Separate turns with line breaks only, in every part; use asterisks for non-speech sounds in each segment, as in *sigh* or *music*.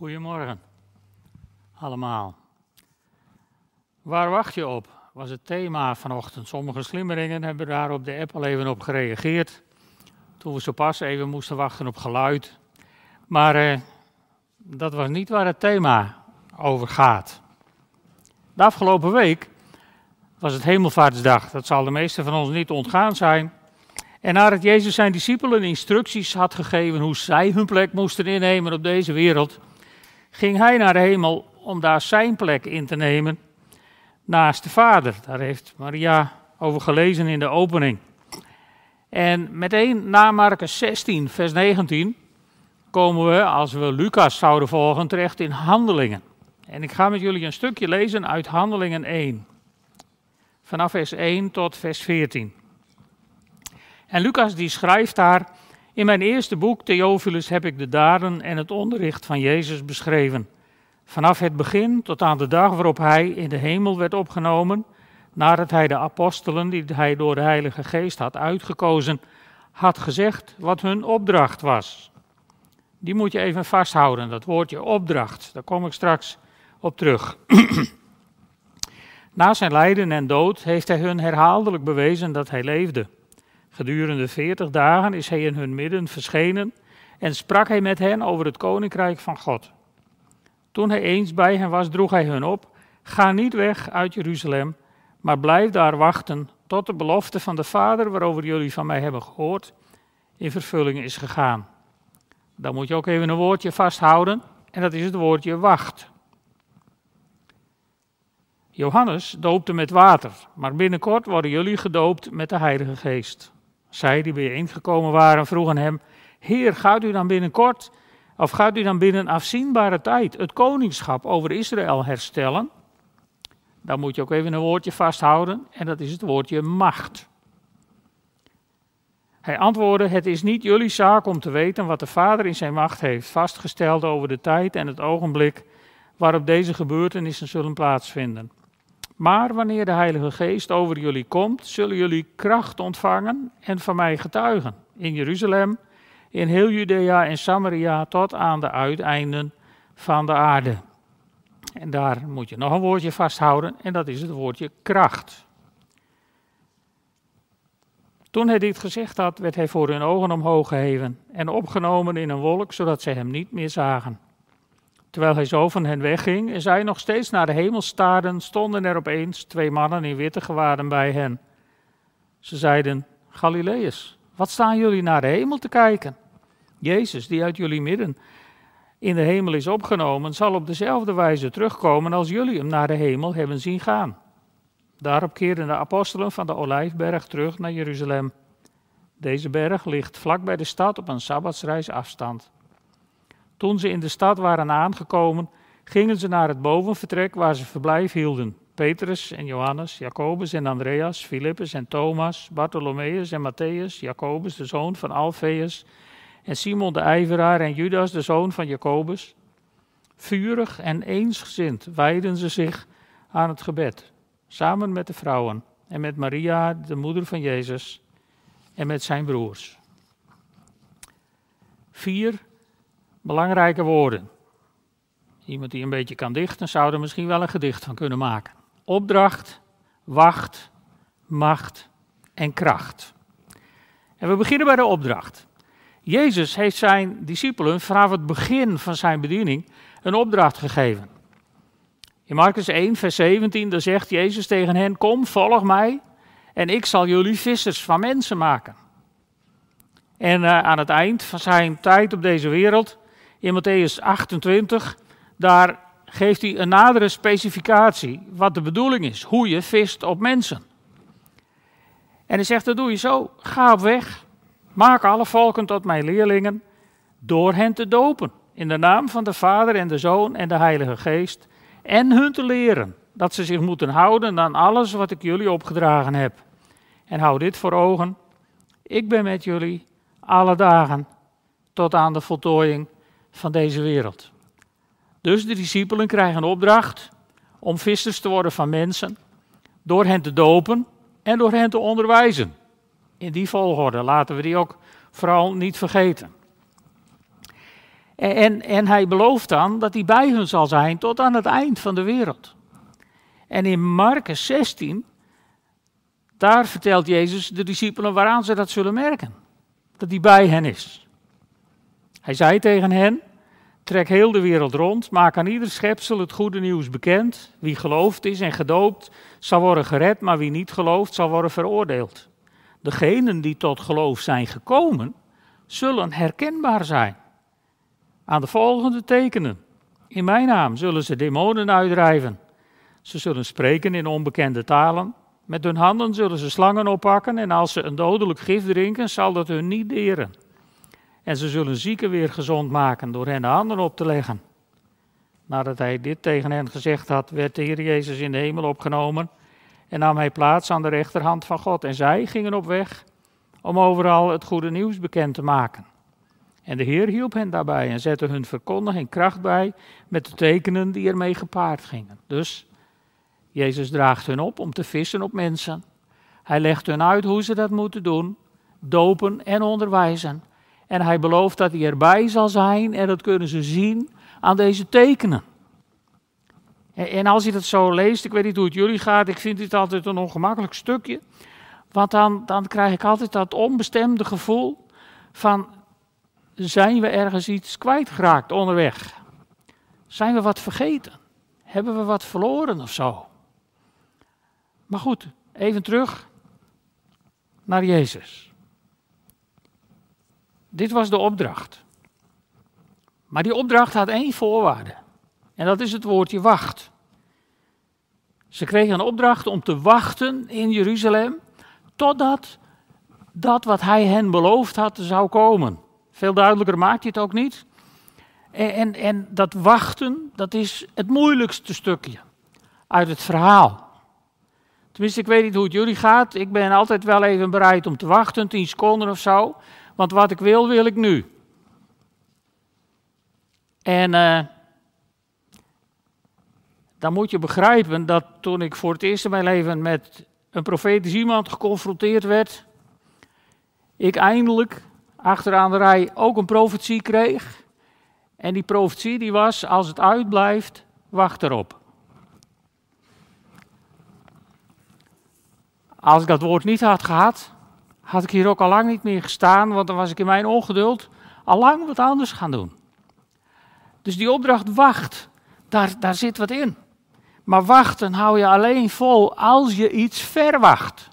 Goedemorgen allemaal. Waar wacht je op? Was het thema vanochtend. Sommige slimmeringen hebben daar op de app al even op gereageerd. Toen we zo pas even moesten wachten op geluid. Maar eh, dat was niet waar het thema over gaat. De afgelopen week was het Hemelvaartsdag. Dat zal de meesten van ons niet ontgaan zijn. En nadat Jezus zijn discipelen instructies had gegeven hoe zij hun plek moesten innemen op deze wereld, ging hij naar de hemel om daar zijn plek in te nemen naast de Vader. Daar heeft Maria over gelezen in de opening. En meteen na Marcus 16, vers 19, komen we, als we Lucas zouden volgen, terecht in Handelingen. En ik ga met jullie een stukje lezen uit Handelingen 1. Vanaf vers 1 tot vers 14. En Lucas die schrijft daar, in mijn eerste boek, Theophilus, heb ik de daden en het onderricht van Jezus beschreven. Vanaf het begin tot aan de dag waarop hij in de hemel werd opgenomen, nadat hij de apostelen die hij door de Heilige Geest had uitgekozen, had gezegd wat hun opdracht was. Die moet je even vasthouden, dat woordje opdracht. Daar kom ik straks op terug. *clears throat* Na zijn lijden en dood heeft hij hun herhaaldelijk bewezen dat hij leefde. Gedurende veertig dagen is hij in hun midden verschenen en sprak hij met hen over het koninkrijk van God. Toen hij eens bij hen was, droeg hij hun op: Ga niet weg uit Jeruzalem, maar blijf daar wachten tot de belofte van de Vader, waarover jullie van mij hebben gehoord, in vervulling is gegaan. Dan moet je ook even een woordje vasthouden, en dat is het woordje wacht. Johannes doopte met water, maar binnenkort worden jullie gedoopt met de Heilige Geest. Zij die bijeengekomen waren vroegen hem: Heer, gaat u dan binnenkort, of gaat u dan binnen afzienbare tijd het koningschap over Israël herstellen? Dan moet je ook even een woordje vasthouden, en dat is het woordje macht. Hij antwoordde: Het is niet jullie zaak om te weten wat de Vader in zijn macht heeft vastgesteld over de tijd en het ogenblik waarop deze gebeurtenissen zullen plaatsvinden. Maar wanneer de Heilige Geest over jullie komt, zullen jullie kracht ontvangen en van mij getuigen. In Jeruzalem, in heel Judea en Samaria tot aan de uiteinden van de aarde. En daar moet je nog een woordje vasthouden en dat is het woordje kracht. Toen hij dit gezegd had, werd hij voor hun ogen omhoog geheven en opgenomen in een wolk, zodat zij hem niet meer zagen. Terwijl hij zo van hen wegging en zij nog steeds naar de hemel staarden, stonden er opeens twee mannen in witte gewaden bij hen. Ze zeiden: Galileërs, wat staan jullie naar de hemel te kijken? Jezus, die uit jullie midden in de hemel is opgenomen, zal op dezelfde wijze terugkomen als jullie hem naar de hemel hebben zien gaan. Daarop keerden de apostelen van de Olijfberg terug naar Jeruzalem. Deze berg ligt vlak bij de stad op een sabbatsreis afstand. Toen ze in de stad waren aangekomen, gingen ze naar het bovenvertrek waar ze verblijf hielden. Petrus en Johannes, Jacobus en Andreas, Filippus en Thomas, Bartholomeus en Matthäus, Jacobus de zoon van Alfeus en Simon de ijveraar en Judas de zoon van Jacobus. Vurig en eensgezind wijden ze zich aan het gebed, samen met de vrouwen en met Maria, de moeder van Jezus, en met zijn broers. Vier belangrijke woorden. Iemand die een beetje kan dichten, zou er misschien wel een gedicht van kunnen maken. Opdracht, wacht, macht en kracht. En we beginnen bij de opdracht. Jezus heeft zijn discipelen vanaf het begin van zijn bediening een opdracht gegeven. In Marcus 1, vers 17, daar zegt Jezus tegen hen: Kom, volg mij en ik zal jullie vissers van mensen maken. En uh, aan het eind van zijn tijd op deze wereld in Matthäus 28, daar geeft hij een nadere specificatie wat de bedoeling is, hoe je vist op mensen. En hij zegt, dat doe je zo, ga op weg, maak alle volken tot mijn leerlingen, door hen te dopen, in de naam van de Vader en de Zoon en de Heilige Geest, en hun te leren dat ze zich moeten houden aan alles wat ik jullie opgedragen heb. En hou dit voor ogen, ik ben met jullie alle dagen tot aan de voltooiing van deze wereld. Dus de discipelen krijgen een opdracht om vissers te worden van mensen, door hen te dopen en door hen te onderwijzen. In die volgorde laten we die ook vooral niet vergeten. En, en hij belooft dan dat hij bij hun zal zijn tot aan het eind van de wereld. En in Marcus 16, daar vertelt Jezus de discipelen waaraan ze dat zullen merken. Dat hij bij hen is. Hij zei tegen hen, trek heel de wereld rond, maak aan ieder schepsel het goede nieuws bekend. Wie geloofd is en gedoopt zal worden gered, maar wie niet gelooft zal worden veroordeeld. Degenen die tot geloof zijn gekomen, zullen herkenbaar zijn. Aan de volgende tekenen. In mijn naam zullen ze demonen uitdrijven. Ze zullen spreken in onbekende talen. Met hun handen zullen ze slangen oppakken en als ze een dodelijk gif drinken, zal dat hun niet deren. En ze zullen zieken weer gezond maken door hen de handen op te leggen. Nadat hij dit tegen hen gezegd had, werd de Heer Jezus in de hemel opgenomen en nam hij plaats aan de rechterhand van God. En zij gingen op weg om overal het goede nieuws bekend te maken. En de Heer hielp hen daarbij en zette hun verkondiging kracht bij met de tekenen die ermee gepaard gingen. Dus Jezus draagt hun op om te vissen op mensen. Hij legt hun uit hoe ze dat moeten doen, dopen en onderwijzen. En hij belooft dat hij erbij zal zijn en dat kunnen ze zien aan deze tekenen. En als je dat zo leest, ik weet niet hoe het jullie gaat, ik vind dit altijd een ongemakkelijk stukje. Want dan, dan krijg ik altijd dat onbestemde gevoel van, zijn we ergens iets kwijtgeraakt onderweg? Zijn we wat vergeten? Hebben we wat verloren of zo? Maar goed, even terug naar Jezus. Dit was de opdracht. Maar die opdracht had één voorwaarde. En dat is het woordje wacht. Ze kregen een opdracht om te wachten in Jeruzalem totdat dat wat hij hen beloofd had zou komen. Veel duidelijker maakt hij het ook niet. En, en, en dat wachten, dat is het moeilijkste stukje uit het verhaal. Tenminste, ik weet niet hoe het jullie gaat. Ik ben altijd wel even bereid om te wachten, tien seconden of zo. Want wat ik wil, wil ik nu. En uh, dan moet je begrijpen dat toen ik voor het eerst in mijn leven met een profetisch iemand geconfronteerd werd, ik eindelijk achteraan de rij ook een profetie kreeg. En die profetie die was, als het uitblijft, wacht erop. Als ik dat woord niet had gehad, had ik hier ook al lang niet meer gestaan, want dan was ik in mijn ongeduld al lang wat anders gaan doen. Dus die opdracht wacht, daar, daar zit wat in. Maar wachten hou je alleen vol als je iets verwacht.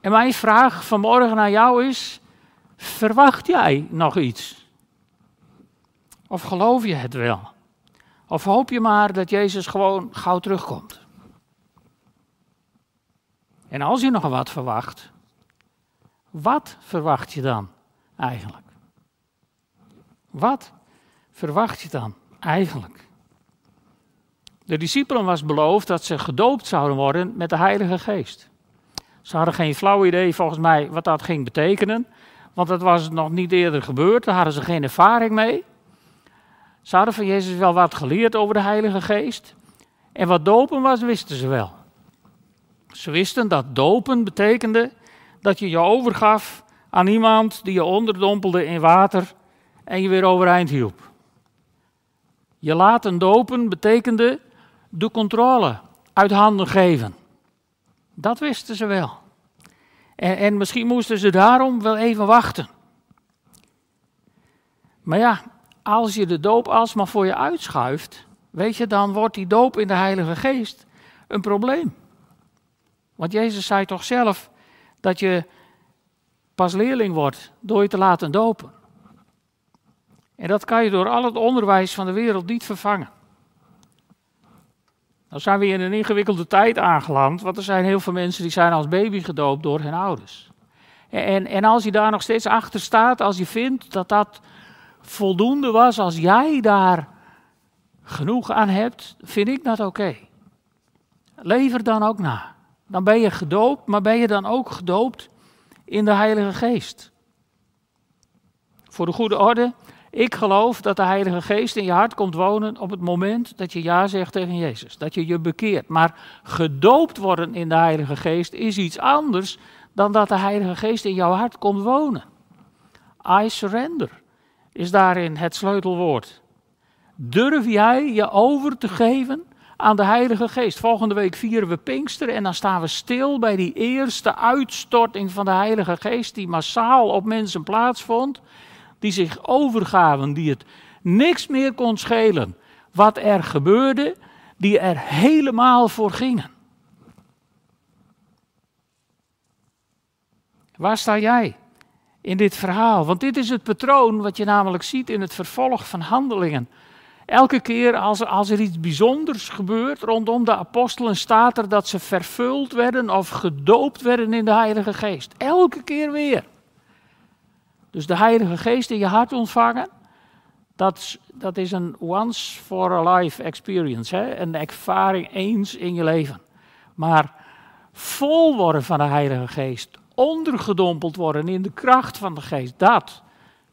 En mijn vraag vanmorgen naar jou is: verwacht jij nog iets? Of geloof je het wel? Of hoop je maar dat Jezus gewoon gauw terugkomt? En als je nog wat verwacht, wat verwacht je dan eigenlijk? Wat verwacht je dan eigenlijk? De discipelen was beloofd dat ze gedoopt zouden worden met de Heilige Geest. Ze hadden geen flauw idee volgens mij wat dat ging betekenen, want dat was nog niet eerder gebeurd, daar hadden ze geen ervaring mee. Ze hadden van Jezus wel wat geleerd over de Heilige Geest. En wat dopen was, wisten ze wel. Ze wisten dat dopen betekende dat je je overgaf aan iemand die je onderdompelde in water en je weer overeind hielp. Je laten dopen betekende de controle uit handen geven. Dat wisten ze wel. En, en misschien moesten ze daarom wel even wachten. Maar ja, als je de doop alsmaar voor je uitschuift, weet je, dan wordt die doop in de Heilige Geest een probleem. Want Jezus zei toch zelf dat je pas leerling wordt door je te laten dopen. En dat kan je door al het onderwijs van de wereld niet vervangen. Dan zijn we in een ingewikkelde tijd aangeland, want er zijn heel veel mensen die zijn als baby gedoopt door hun ouders. En, en als je daar nog steeds achter staat, als je vindt dat dat voldoende was, als jij daar genoeg aan hebt, vind ik dat oké. Lever dan ook na. Dan ben je gedoopt, maar ben je dan ook gedoopt in de Heilige Geest. Voor de goede orde, ik geloof dat de Heilige Geest in je hart komt wonen op het moment dat je ja zegt tegen Jezus. Dat je je bekeert. Maar gedoopt worden in de Heilige Geest is iets anders dan dat de Heilige Geest in jouw hart komt wonen. I surrender. is daarin het sleutelwoord. Durf jij je over te geven aan de Heilige Geest? Volgende week vieren we Pinksteren en dan staan we stil bij die eerste uitstorting van de Heilige Geest die massaal op mensen plaatsvond, die zich overgaven, die het niks meer kon schelen wat er gebeurde, die er helemaal voor gingen. Waar sta jij in dit verhaal? Want dit is het patroon wat je namelijk ziet in het vervolg van handelingen. Elke keer als, als er iets bijzonders gebeurt rondom de apostelen, staat er dat ze vervuld werden of gedoopt werden in de Heilige Geest. Elke keer weer. Dus de Heilige Geest in je hart ontvangen, dat, dat is een once for a life experience, hè? een ervaring eens in je leven. Maar vol worden van de Heilige Geest, ondergedompeld worden in de kracht van de Geest, dat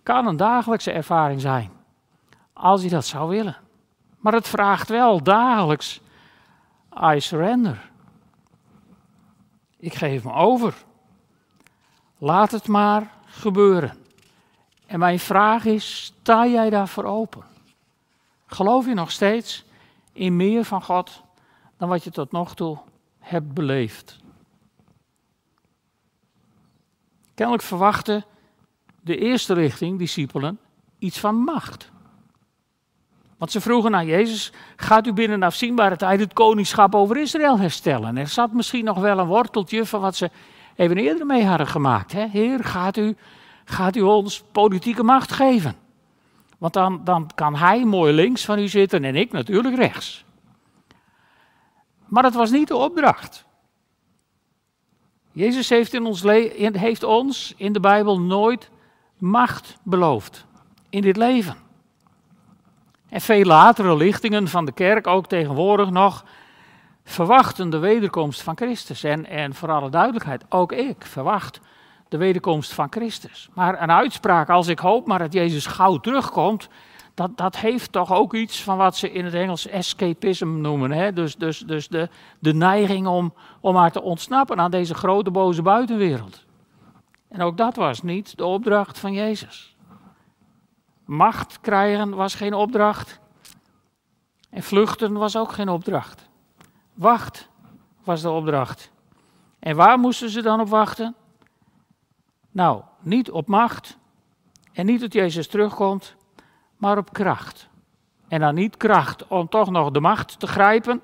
kan een dagelijkse ervaring zijn. Als je dat zou willen. Maar het vraagt wel dagelijks, I surrender. Ik geef me over. Laat het maar gebeuren. En mijn vraag is, sta jij daarvoor open? Geloof je nog steeds in meer van God dan wat je tot nog toe hebt beleefd? Kennelijk verwachten de eerste richting, discipelen, iets van macht. Want ze vroegen aan Jezus, gaat u binnen afzienbare tijd het koningschap over Israël herstellen? Er zat misschien nog wel een worteltje van wat ze even eerder mee hadden gemaakt. Hè? Heer, gaat u gaat u ons politieke macht geven. Want dan, dan kan hij mooi links van u zitten en ik natuurlijk rechts. Maar dat was niet de opdracht. Jezus heeft, in ons heeft ons in de Bijbel nooit macht beloofd in dit leven. En veel latere lichtingen van de kerk, ook tegenwoordig nog, verwachten de wederkomst van Christus. En, en voor alle duidelijkheid, ook ik verwacht de wederkomst van Christus. Maar een uitspraak als ik hoop maar dat Jezus gauw terugkomt, dat, dat heeft toch ook iets van wat ze in het Engels escapism noemen. Hè? Dus, dus, dus de, de neiging om, om maar te ontsnappen aan deze grote boze buitenwereld. En ook dat was niet de opdracht van Jezus. Macht krijgen was geen opdracht. En vluchten was ook geen opdracht. Wacht was de opdracht. En waar moesten ze dan op wachten? Nou, niet op macht en niet dat Jezus terugkomt, maar op kracht. En dan niet kracht om toch nog de macht te grijpen,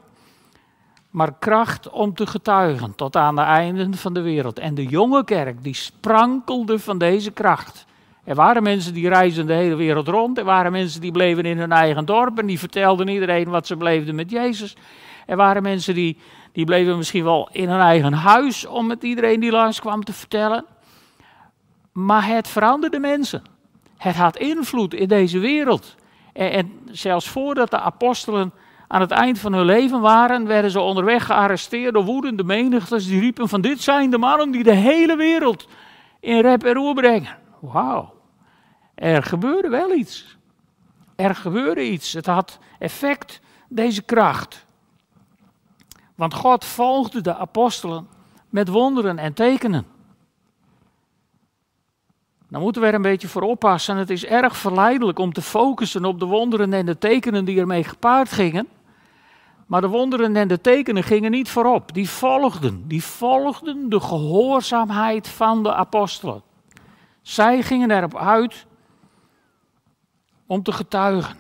maar kracht om te getuigen tot aan de einden van de wereld. En de jonge kerk die sprankelde van deze kracht. Er waren mensen die reisden de hele wereld rond. Er waren mensen die bleven in hun eigen dorp en die vertelden iedereen wat ze beleefden met Jezus. Er waren mensen die, die bleven misschien wel in hun eigen huis om het iedereen die langskwam te vertellen. Maar het veranderde mensen. Het had invloed in deze wereld. En, en, zelfs voordat de apostelen aan het eind van hun leven waren, werden ze onderweg gearresteerd door woedende menigtes. Die riepen van dit zijn de mannen die de hele wereld in rep en roer brengen. Wauw. Er gebeurde wel iets. Er gebeurde iets. Het had effect, deze kracht. Want God volgde de apostelen met wonderen en tekenen. Dan moeten we er een beetje voor oppassen. Het is erg verleidelijk om te focussen op de wonderen en de tekenen die ermee gepaard gingen. Maar de wonderen en de tekenen gingen niet voorop. Die volgden. Die volgden de gehoorzaamheid van de apostelen. Zij gingen erop uit om te getuigen.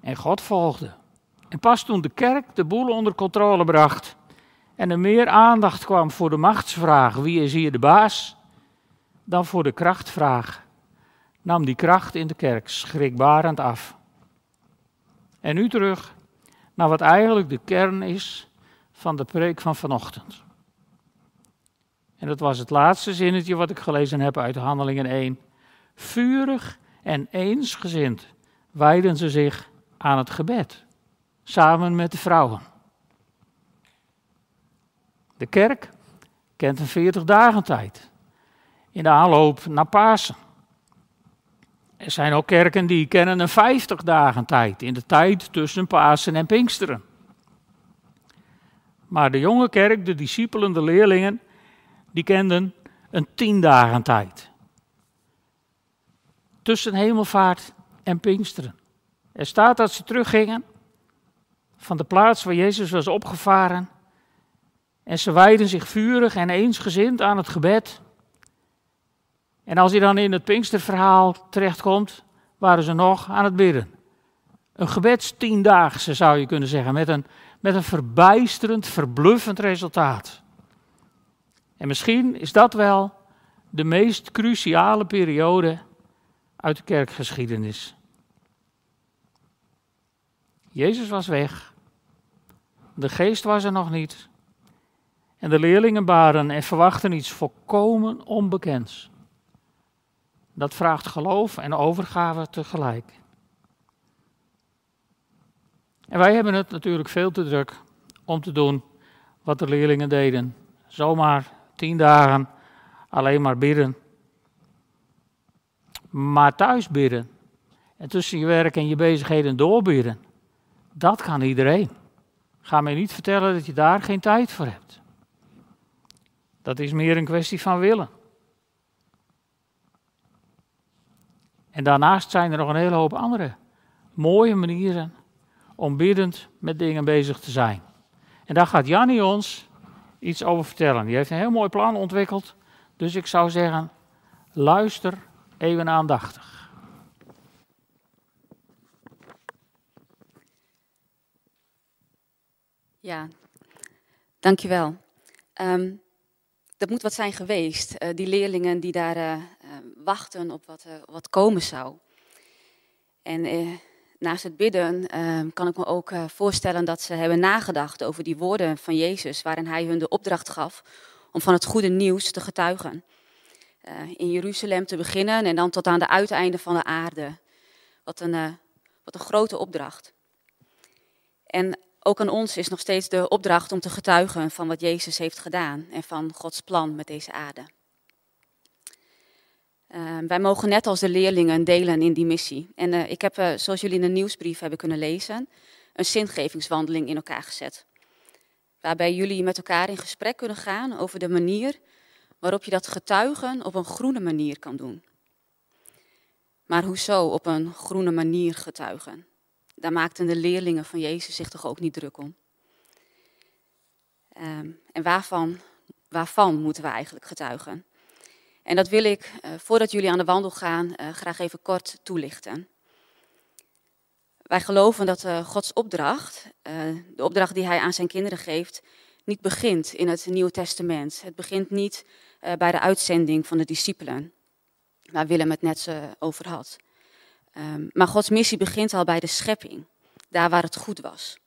En God volgde. En pas toen de kerk de boel onder controle bracht en er meer aandacht kwam voor de machtsvraag: wie is hier de baas? dan voor de krachtvraag, nam die kracht in de kerk schrikbarend af. En nu terug naar wat eigenlijk de kern is van de preek van vanochtend. En dat was het laatste zinnetje wat ik gelezen heb uit Handelingen 1. Vurig en eensgezind wijden ze zich aan het gebed, samen met de vrouwen. De kerk kent een 40 dagen tijd in de aanloop naar Pasen. Er zijn ook kerken die kennen een 50 dagen tijd, in de tijd tussen Pasen en Pinksteren. Maar de jonge kerk, de discipelen, de leerlingen, die kenden een 10 dagen tijd. Tussen hemelvaart en Pinksteren. Er staat dat ze teruggingen van de plaats waar Jezus was opgevaren. En ze wijden zich vurig en eensgezind aan het gebed. En als hij dan in het Pinksterverhaal terechtkomt, waren ze nog aan het bidden. Een gebedstiendaagse zou je kunnen zeggen, met een, met een verbijsterend, verbluffend resultaat. En misschien is dat wel de meest cruciale periode uit de kerkgeschiedenis. Jezus was weg. De geest was er nog niet. En de leerlingen baren en verwachten iets volkomen onbekends. Dat vraagt geloof en overgave tegelijk. En wij hebben het natuurlijk veel te druk om te doen wat de leerlingen deden. Zomaar tien dagen alleen maar bidden. Maar thuis bidden en tussen je werk en je bezigheden doorbidden, dat kan iedereen. Ga mij niet vertellen dat je daar geen tijd voor hebt. Dat is meer een kwestie van willen. En daarnaast zijn er nog een hele hoop andere mooie manieren om biddend met dingen bezig te zijn. En daar gaat Jannie ons iets over vertellen. Die heeft een heel mooi plan ontwikkeld. Dus ik zou zeggen, luister even aandachtig.
Ja, dankjewel. Um, dat moet wat zijn geweest, uh, die leerlingen die daar uh, wachten op wat, wat komen zou. En naast het bidden ehm, kan ik me ook voorstellen dat ze hebben nagedacht over die woorden van Jezus, waarin hij hun de opdracht gaf om van het goede nieuws te getuigen. In Jeruzalem te beginnen en dan tot aan de uiteinden van de aarde. Wat een, wat een grote opdracht. En ook aan ons is nog steeds de opdracht om te getuigen van wat Jezus heeft gedaan en van Gods plan met deze aarde. Uh, wij mogen net als de leerlingen delen in die missie. En ik heb, zoals jullie in de nieuwsbrief hebben kunnen lezen, een zingevingswandeling in elkaar gezet. Waarbij jullie met elkaar in gesprek kunnen gaan over de manier waarop je dat getuigen op een groene manier kan doen. Maar hoezo op een groene manier getuigen? Daar maakten de leerlingen van Jezus zich toch ook niet druk om. Um, en waarvan, waarvan moeten we eigenlijk getuigen? En dat wil ik, uh, voordat jullie aan de wandel gaan, uh, graag even kort toelichten. Wij geloven dat uh, Gods opdracht, de opdracht die Hij aan zijn kinderen geeft, niet begint in het Nieuwe Testament. Het begint niet bij de uitzending van de discipelen, waar Willem het net over had. Um, maar Gods missie begint al bij de schepping, daar waar het goed was.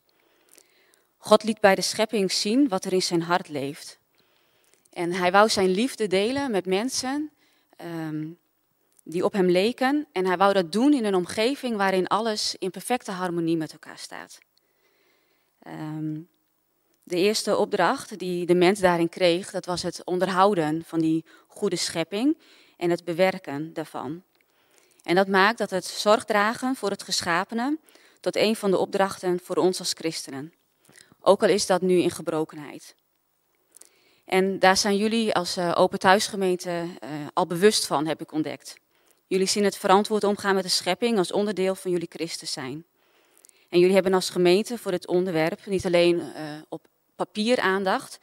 God liet bij de schepping zien wat er in zijn hart leeft. En hij wou zijn liefde delen met mensen um, die op hem leken. En hij wou dat doen in een omgeving waarin alles in perfecte harmonie met elkaar staat. Um, de eerste opdracht die de mens daarin kreeg, dat was het onderhouden van die goede schepping en het bewerken daarvan. En dat maakt dat het zorg dragen voor het geschapene tot een van de opdrachten voor ons als christenen. Ook al is dat nu in gebrokenheid. En daar zijn jullie als uh, Open Thuisgemeente uh, al bewust van, heb ik ontdekt. Jullie zien het verantwoord omgaan met de schepping als onderdeel van jullie Christus zijn. En jullie hebben als gemeente voor dit onderwerp niet alleen uh, op papier aandacht,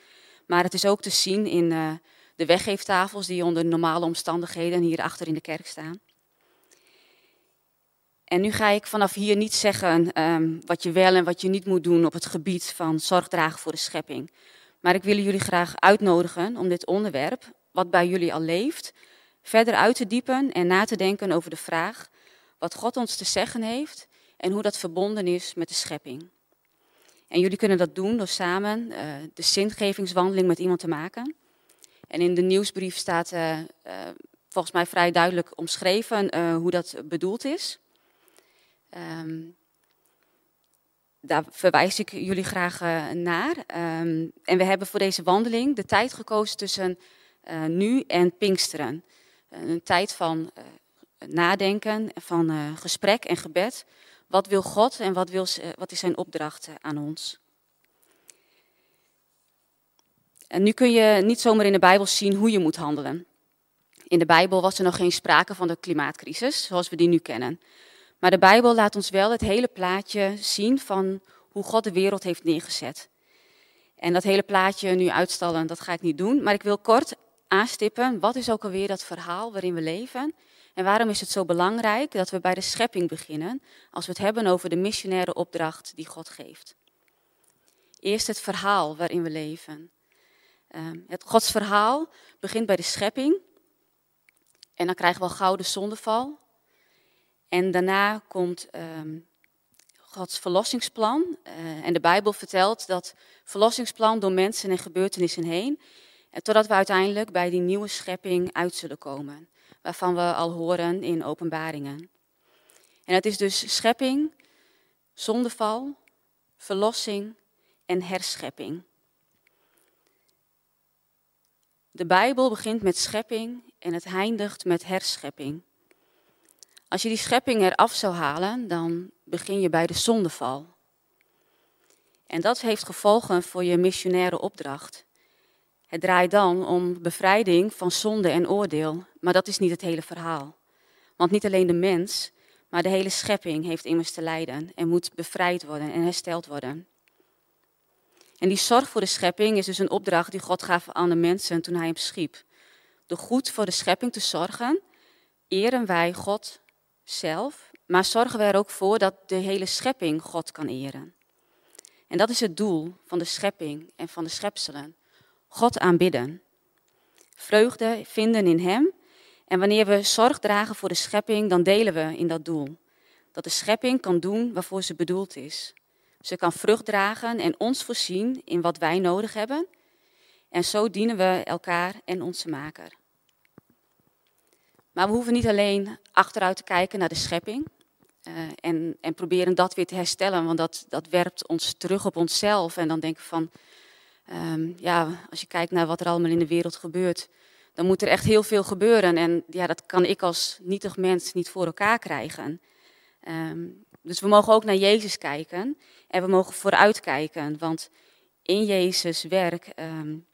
maar het is ook te zien in de weggeeftafels die onder normale omstandigheden hier achter in de kerk staan. En nu ga ik vanaf hier niet zeggen um, wat je wel en wat je niet moet doen op het gebied van zorgdragen voor de schepping. Maar ik wil jullie graag uitnodigen om dit onderwerp, wat bij jullie al leeft, verder uit te diepen en na te denken over de vraag wat God ons te zeggen heeft en hoe dat verbonden is met de schepping. En jullie kunnen dat doen door samen uh, de zingevingswandeling met iemand te maken. En in de nieuwsbrief staat uh, uh, volgens mij vrij duidelijk omschreven hoe dat bedoeld is. Um, daar verwijs ik jullie graag naar. Um, en we hebben voor deze wandeling de tijd gekozen tussen nu en Pinksteren. Een tijd van nadenken, van gesprek en gebed. Wat wil God en wat, wil, wat is zijn opdracht aan ons? En nu kun je niet zomaar in de Bijbel zien hoe je moet handelen. In de Bijbel was er nog geen sprake van de klimaatcrisis zoals we die nu kennen. Maar de Bijbel laat ons wel het hele plaatje zien van hoe God de wereld heeft neergezet. En dat hele plaatje nu uitstallen, dat ga ik niet doen. Maar ik wil kort aanstippen, wat is ook alweer dat verhaal waarin we leven? En waarom is het zo belangrijk dat we bij de schepping beginnen als we het hebben over de missionaire opdracht die God geeft? Eerst het verhaal waarin we leven. Ehm, het Gods verhaal begint bij de schepping. En dan krijgen we al gouden zondeval. En daarna komt ehm, Gods verlossingsplan. Uh, en de Bijbel vertelt dat verlossingsplan door mensen en gebeurtenissen heen. En totdat we uiteindelijk bij die nieuwe schepping uit zullen komen. Waarvan we al horen in openbaringen. En het is dus schepping, zondeval, verlossing en herschepping. De Bijbel begint met schepping en het eindigt met herschepping. Als je die schepping eraf zou halen, dan begin je bij de zondeval. En dat heeft gevolgen voor je missionaire opdracht. Het draait dan om bevrijding van zonde en oordeel, maar dat is niet het hele verhaal. Want niet alleen de mens, maar de hele schepping heeft immers te lijden en moet bevrijd worden en hersteld worden. En die zorg voor de schepping is dus een opdracht die God gaf aan de mensen toen hij hem schiep. Door goed voor de schepping te zorgen, eren wij God zelf, maar zorgen we er ook voor dat de hele schepping God kan eren. En dat is het doel van de schepping en van de schepselen. God aanbidden. Vreugde vinden in Hem. En wanneer we zorg dragen voor de schepping, dan delen we in dat doel. Dat de schepping kan doen waarvoor ze bedoeld is. Ze kan vrucht dragen en ons voorzien in wat wij nodig hebben. En zo dienen we elkaar en onze maker. Maar we hoeven niet alleen achteruit te kijken naar de schepping uh, en, en proberen dat weer te herstellen, want dat, dat werpt ons terug op onszelf. En dan denken we van, um, ja, als je kijkt naar wat er allemaal in de wereld gebeurt, dan moet er echt heel veel gebeuren. En ja, dat kan ik als nietig mens niet voor elkaar krijgen. Um, dus we mogen ook naar Jezus kijken en we mogen vooruitkijken, want in Jezus' werk um,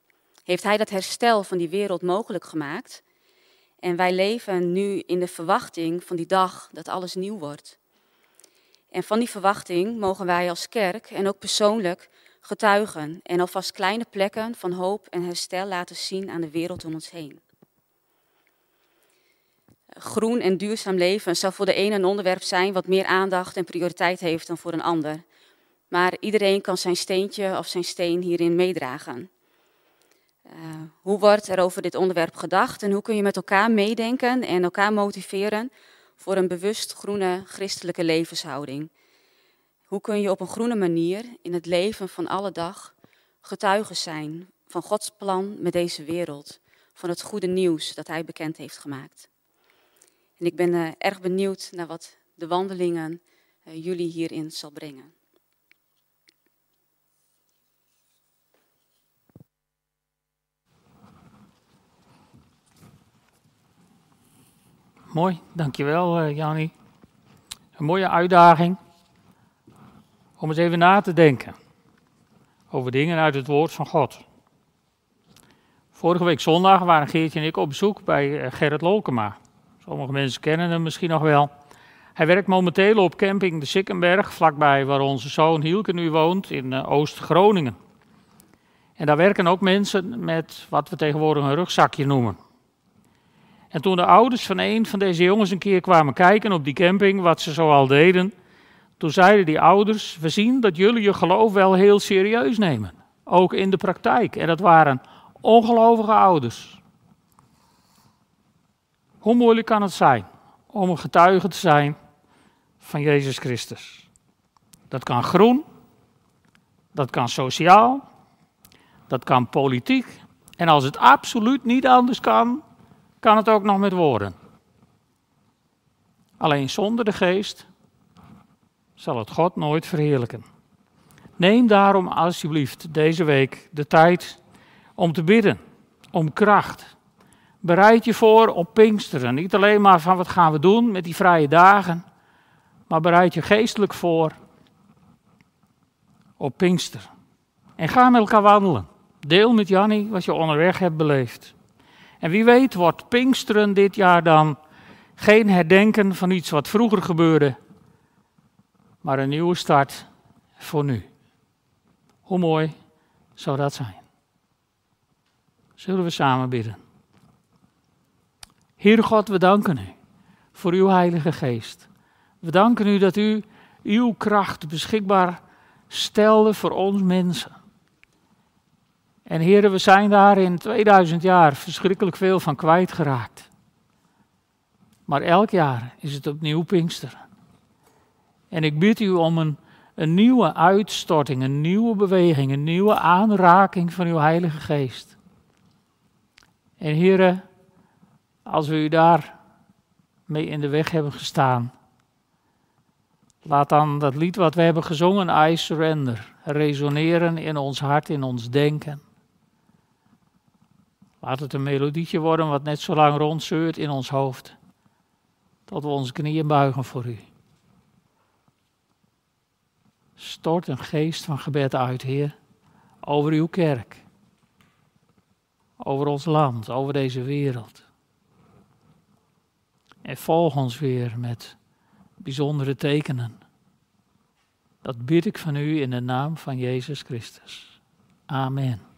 heeft Hij dat herstel van die wereld mogelijk gemaakt. En wij leven nu in de verwachting van die dag dat alles nieuw wordt. En van die verwachting mogen wij als kerk en ook persoonlijk getuigen en alvast kleine plekken van hoop en herstel laten zien aan de wereld om ons heen. Groen en duurzaam leven zal voor de ene een onderwerp zijn wat meer aandacht en prioriteit heeft dan voor een ander. Maar iedereen kan zijn steentje of zijn steen hierin meedragen. Uh, hoe wordt er over dit onderwerp gedacht en hoe kun je met elkaar meedenken en elkaar motiveren voor een bewust groene christelijke levenshouding? Hoe kun je op een groene manier in het leven van alle dag getuige zijn van Gods plan met deze wereld, van het goede nieuws dat Hij bekend heeft gemaakt? En ik ben uh, erg benieuwd naar wat de wandelingen uh, jullie hierin zal brengen.
Mooi, dankjewel uh, Jannie. Een mooie uitdaging om eens even na te denken over dingen uit het woord van God. Vorige week zondag waren Geertje en ik op bezoek bij Gerrit Lolkema. Sommige mensen kennen hem misschien nog wel. Hij werkt momenteel op camping de Sikkenberg, vlakbij waar onze zoon Hielke nu woont, in eh, Oost-Groningen. En daar werken ook mensen met wat we tegenwoordig een rugzakje noemen. En toen de ouders van een van deze jongens een keer kwamen kijken op die camping, wat ze zoal deden, toen zeiden die ouders, we zien dat jullie je geloof wel heel serieus nemen. Ook in de praktijk. En dat waren ongelovige ouders. Hoe moeilijk kan het zijn om een getuige te zijn van Jezus Christus? Dat kan groen, dat kan sociaal, dat kan politiek. En als het absoluut niet anders kan, kan het ook nog met woorden. Alleen zonder de geest zal het God nooit verheerlijken. Neem daarom alsjeblieft deze week de tijd om te bidden, om kracht, Bereid je voor op Pinksteren. Niet alleen maar van wat gaan we doen met die vrije dagen, maar bereid je geestelijk voor op Pinkster. En ga met elkaar wandelen. Deel met Jannie wat je onderweg hebt beleefd. En wie weet wordt Pinksteren dit jaar dan geen herdenken van iets wat vroeger gebeurde, maar een nieuwe start voor nu. Hoe mooi zou dat zijn? Zullen we samen bidden? Heere God, we danken u voor uw Heilige Geest. We danken u dat u uw kracht beschikbaar stelde voor ons mensen. En heren, we zijn daar in 2000 jaar verschrikkelijk veel van kwijtgeraakt. Maar elk jaar is het opnieuw Pinksteren. En ik bid u om een, nieuwe uitstorting, een nieuwe beweging, een nieuwe aanraking van uw Heilige Geest. En heren, als we u daar mee in de weg hebben gestaan, laat dan dat lied wat we hebben gezongen, I Surrender, resoneren in ons hart, in ons denken. Laat het een melodietje worden wat net zo lang rondzeurt in ons hoofd, tot we onze knieën buigen voor u. Stort een geest van gebed uit, Heer, over uw kerk, over ons land, over deze wereld. En volg ons weer met bijzondere tekenen. Dat bid ik van u in de naam van Jezus Christus. Amen.